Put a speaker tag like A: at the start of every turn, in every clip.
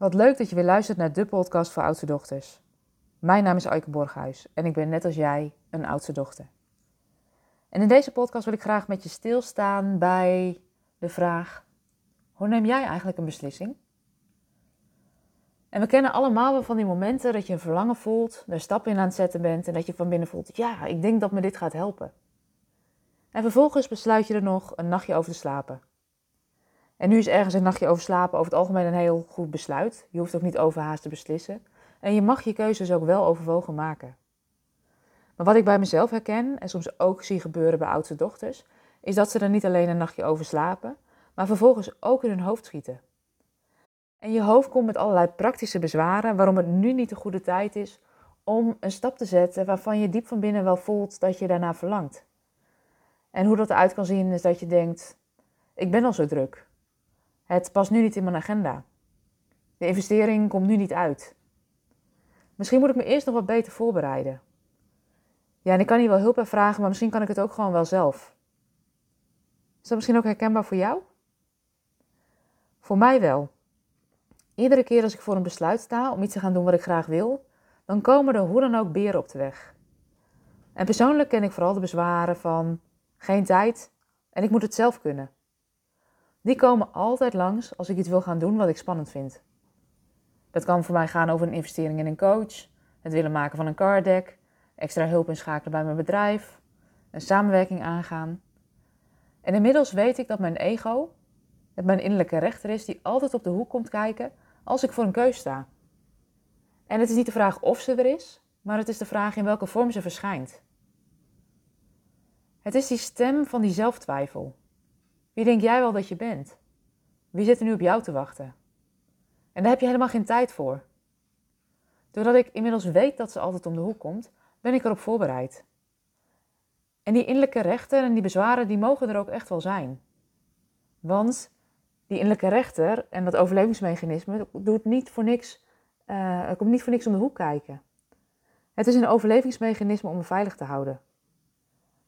A: Wat leuk dat je weer luistert naar de podcast voor oudste dochters. Mijn naam is Aike Borghuis en ik ben net als jij een oudste dochter. En in deze podcast wil ik graag met je stilstaan bij de vraag: hoe neem jij eigenlijk een beslissing? En we kennen allemaal wel van die momenten dat je een verlangen voelt, er stappen in aan het zetten bent en dat je van binnen voelt: ja, ik denk dat me dit gaat helpen. En vervolgens besluit je er nog een nachtje over te slapen. En nu is ergens een nachtje over slapen over het algemeen een heel goed besluit. Je hoeft ook niet overhaast te beslissen. En je mag je keuzes ook wel overwogen maken. Maar wat ik bij mezelf herken, en soms ook zie gebeuren bij oudste dochters, is dat ze er niet alleen een nachtje over slapen, maar vervolgens ook in hun hoofd schieten. En je hoofd komt met allerlei praktische bezwaren waarom het nu niet de goede tijd is om een stap te zetten waarvan je diep van binnen wel voelt dat je daarna verlangt. En hoe dat eruit kan zien is dat je denkt: ik ben al zo druk. Het past nu niet in mijn agenda. De investering komt nu niet uit. Misschien moet ik me eerst nog wat beter voorbereiden. Ja, en ik kan hier wel hulp bij vragen, maar misschien kan ik het ook gewoon wel zelf. Is dat misschien ook herkenbaar voor jou? Voor mij wel. Iedere keer als ik voor een besluit sta om iets te gaan doen wat ik graag wil, dan komen er hoe dan ook beren op de weg. En persoonlijk ken ik vooral de bezwaren van geen tijd en ik moet het zelf kunnen. Die komen altijd langs als ik iets wil gaan doen wat ik spannend vind. Dat kan voor mij gaan over een investering in een coach, het willen maken van een card deck, extra hulp inschakelen bij mijn bedrijf, een samenwerking aangaan. En inmiddels weet ik dat mijn ego, het mijn innerlijke rechter is, die altijd op de hoek komt kijken als ik voor een keus sta. En het is niet de vraag of ze er is, maar het is de vraag in welke vorm ze verschijnt. Het is die stem van die zelftwijfel. Wie denk jij wel dat je bent? Wie zit er nu op jou te wachten? En daar heb je helemaal geen tijd voor. Doordat ik inmiddels weet dat ze altijd om de hoek komt, ben ik erop voorbereid. En die innerlijke rechter en die bezwaren, die mogen er ook echt wel zijn. Want die innerlijke rechter en dat overlevingsmechanisme doet niet voor niks, uh, komt niet voor niks om de hoek kijken. Het is een overlevingsmechanisme om me veilig te houden.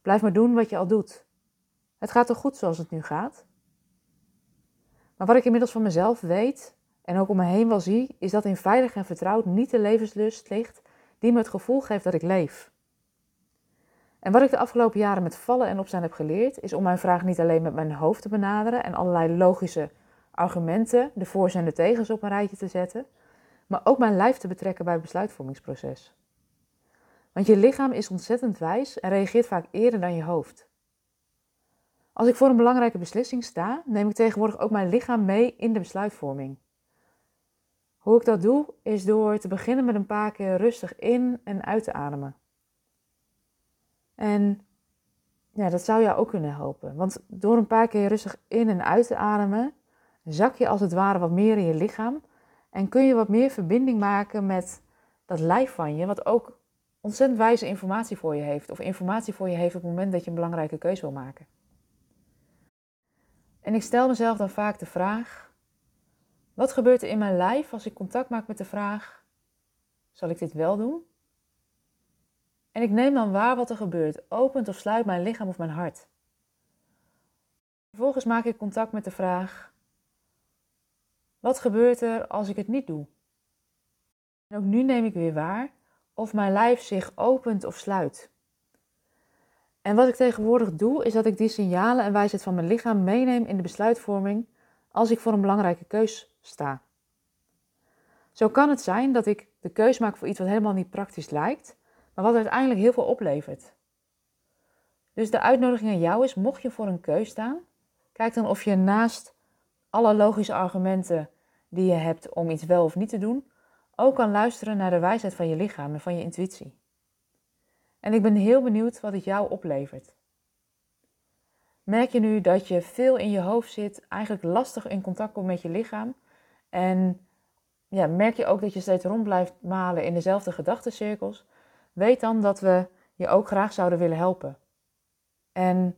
A: Blijf maar doen wat je al doet. Het gaat toch goed zoals het nu gaat? Maar wat ik inmiddels van mezelf weet en ook om me heen wel zie, is dat in veilig en vertrouwd niet de levenslust ligt die me het gevoel geeft dat ik leef. En wat ik de afgelopen jaren met vallen en opstaan heb geleerd, is om mijn vraag niet alleen met mijn hoofd te benaderen en allerlei logische argumenten, de voor's en de tegens op een rijtje te zetten, maar ook mijn lijf te betrekken bij het besluitvormingsproces. Want je lichaam is ontzettend wijs en reageert vaak eerder dan je hoofd. Als ik voor een belangrijke beslissing sta, neem ik tegenwoordig ook mijn lichaam mee in de besluitvorming. Hoe ik dat doe, is door te beginnen met een paar keer rustig in en uit te ademen. En ja, dat zou jou ook kunnen helpen. Want door een paar keer rustig in en uit te ademen, zak je als het ware wat meer in je lichaam. En kun je wat meer verbinding maken met dat lijf van je, wat ook ontzettend wijze informatie voor je heeft. Of informatie voor je heeft op het moment dat je een belangrijke keuze wil maken. En ik stel mezelf dan vaak de vraag: wat gebeurt er in mijn lijf als ik contact maak met de vraag: zal ik dit wel doen? En ik neem dan waar wat er gebeurt, opent of sluit mijn lichaam of mijn hart. Vervolgens maak ik contact met de vraag: wat gebeurt er als ik het niet doe? En ook nu neem ik weer waar of mijn lijf zich opent of sluit. En wat ik tegenwoordig doe, is dat ik die signalen en wijsheid van mijn lichaam meeneem in de besluitvorming als ik voor een belangrijke keus sta. Zo kan het zijn dat ik de keus maak voor iets wat helemaal niet praktisch lijkt, maar wat uiteindelijk heel veel oplevert. Dus de uitnodiging aan jou is, mocht je voor een keus staan, kijk dan of je naast alle logische argumenten die je hebt om iets wel of niet te doen, ook kan luisteren naar de wijsheid van je lichaam en van je intuïtie. En ik ben heel benieuwd wat het jou oplevert. Merk je nu dat je veel in je hoofd zit, eigenlijk lastig in contact komt met je lichaam? En ja, merk je ook dat je steeds rond blijft malen in dezelfde gedachtencirkels? Weet dan dat we je ook graag zouden willen helpen. En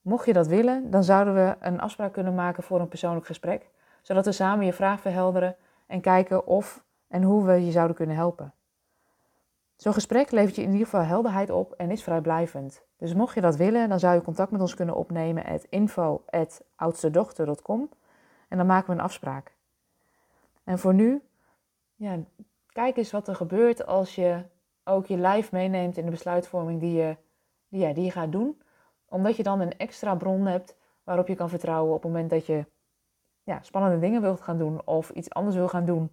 A: mocht je dat willen, dan zouden we een afspraak kunnen maken voor een persoonlijk gesprek, zodat we samen je vraag verhelderen en kijken of en hoe we je zouden kunnen helpen. Zo'n gesprek levert je in ieder geval helderheid op en is vrijblijvend. Dus mocht je dat willen, dan zou je contact met ons kunnen opnemen at info.oudstedochter.com en dan maken we een afspraak. En voor nu, ja, kijk eens wat er gebeurt als je ook je lijf meeneemt in de besluitvorming die je, die, ja, die je gaat doen. Omdat je dan een extra bron hebt waarop je kan vertrouwen op het moment dat je ja, spannende dingen wilt gaan doen of iets anders wil gaan doen.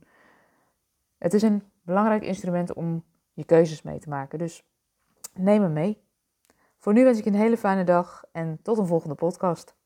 A: Het is een belangrijk instrument om je keuzes mee te maken. Dus neem hem mee. Voor nu wens ik je een hele fijne dag en tot een volgende podcast.